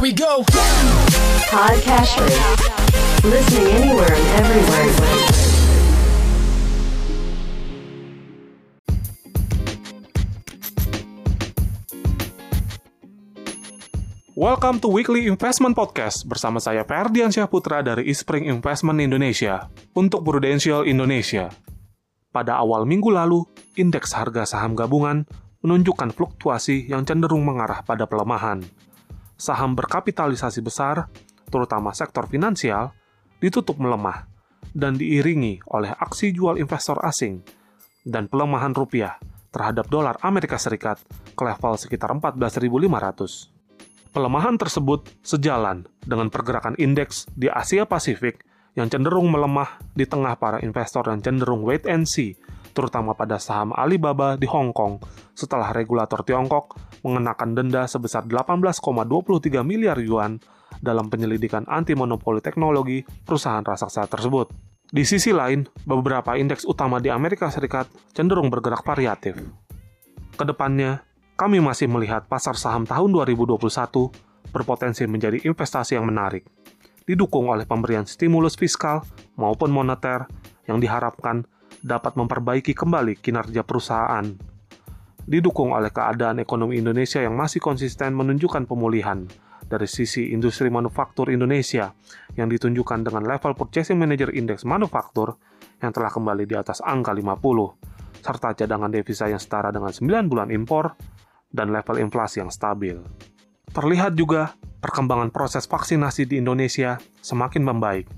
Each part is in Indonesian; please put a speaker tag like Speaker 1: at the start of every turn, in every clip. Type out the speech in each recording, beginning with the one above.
Speaker 1: Here we go.
Speaker 2: Podcasters. Listening anywhere and everywhere.
Speaker 3: Welcome to Weekly Investment Podcast bersama saya Ferdian Syahputra dari Ispring Investment Indonesia untuk Prudential Indonesia. Pada awal minggu lalu, indeks harga saham gabungan menunjukkan fluktuasi yang cenderung mengarah pada pelemahan. Saham berkapitalisasi besar, terutama sektor finansial, ditutup melemah dan diiringi oleh aksi jual investor asing dan pelemahan rupiah terhadap dolar Amerika Serikat ke level sekitar 14.500. Pelemahan tersebut sejalan dengan pergerakan indeks di Asia Pasifik yang cenderung melemah di tengah para investor yang cenderung wait and see, terutama pada saham Alibaba di Hong Kong setelah regulator Tiongkok mengenakan denda sebesar 18,23 miliar yuan dalam penyelidikan anti monopoli teknologi perusahaan raksasa tersebut. Di sisi lain, beberapa indeks utama di Amerika Serikat cenderung bergerak variatif. Ke depannya, kami masih melihat pasar saham tahun 2021 berpotensi menjadi investasi yang menarik, didukung oleh pemberian stimulus fiskal maupun moneter yang diharapkan dapat memperbaiki kembali kinerja perusahaan. Didukung oleh keadaan ekonomi Indonesia yang masih konsisten menunjukkan pemulihan dari sisi industri manufaktur Indonesia yang ditunjukkan dengan level Purchasing Manager Index Manufaktur yang telah kembali di atas angka 50, serta cadangan devisa yang setara dengan 9 bulan impor dan level inflasi yang stabil. Terlihat juga perkembangan proses vaksinasi di Indonesia semakin membaik,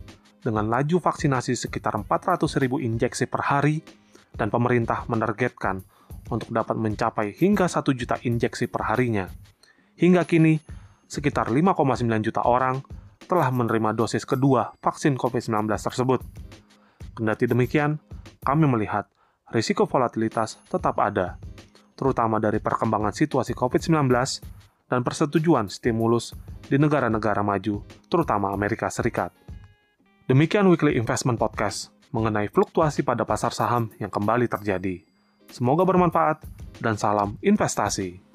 Speaker 3: dengan laju vaksinasi sekitar 400.000 injeksi per hari, dan pemerintah menargetkan untuk dapat mencapai hingga 1 juta injeksi per harinya. Hingga kini, sekitar 5,9 juta orang telah menerima dosis kedua vaksin COVID-19 tersebut. Kendati demikian, kami melihat risiko volatilitas tetap ada, terutama dari perkembangan situasi COVID-19 dan persetujuan stimulus di negara-negara maju, terutama Amerika Serikat. Demikian Weekly Investment Podcast mengenai fluktuasi pada pasar saham yang kembali terjadi. Semoga bermanfaat dan salam investasi.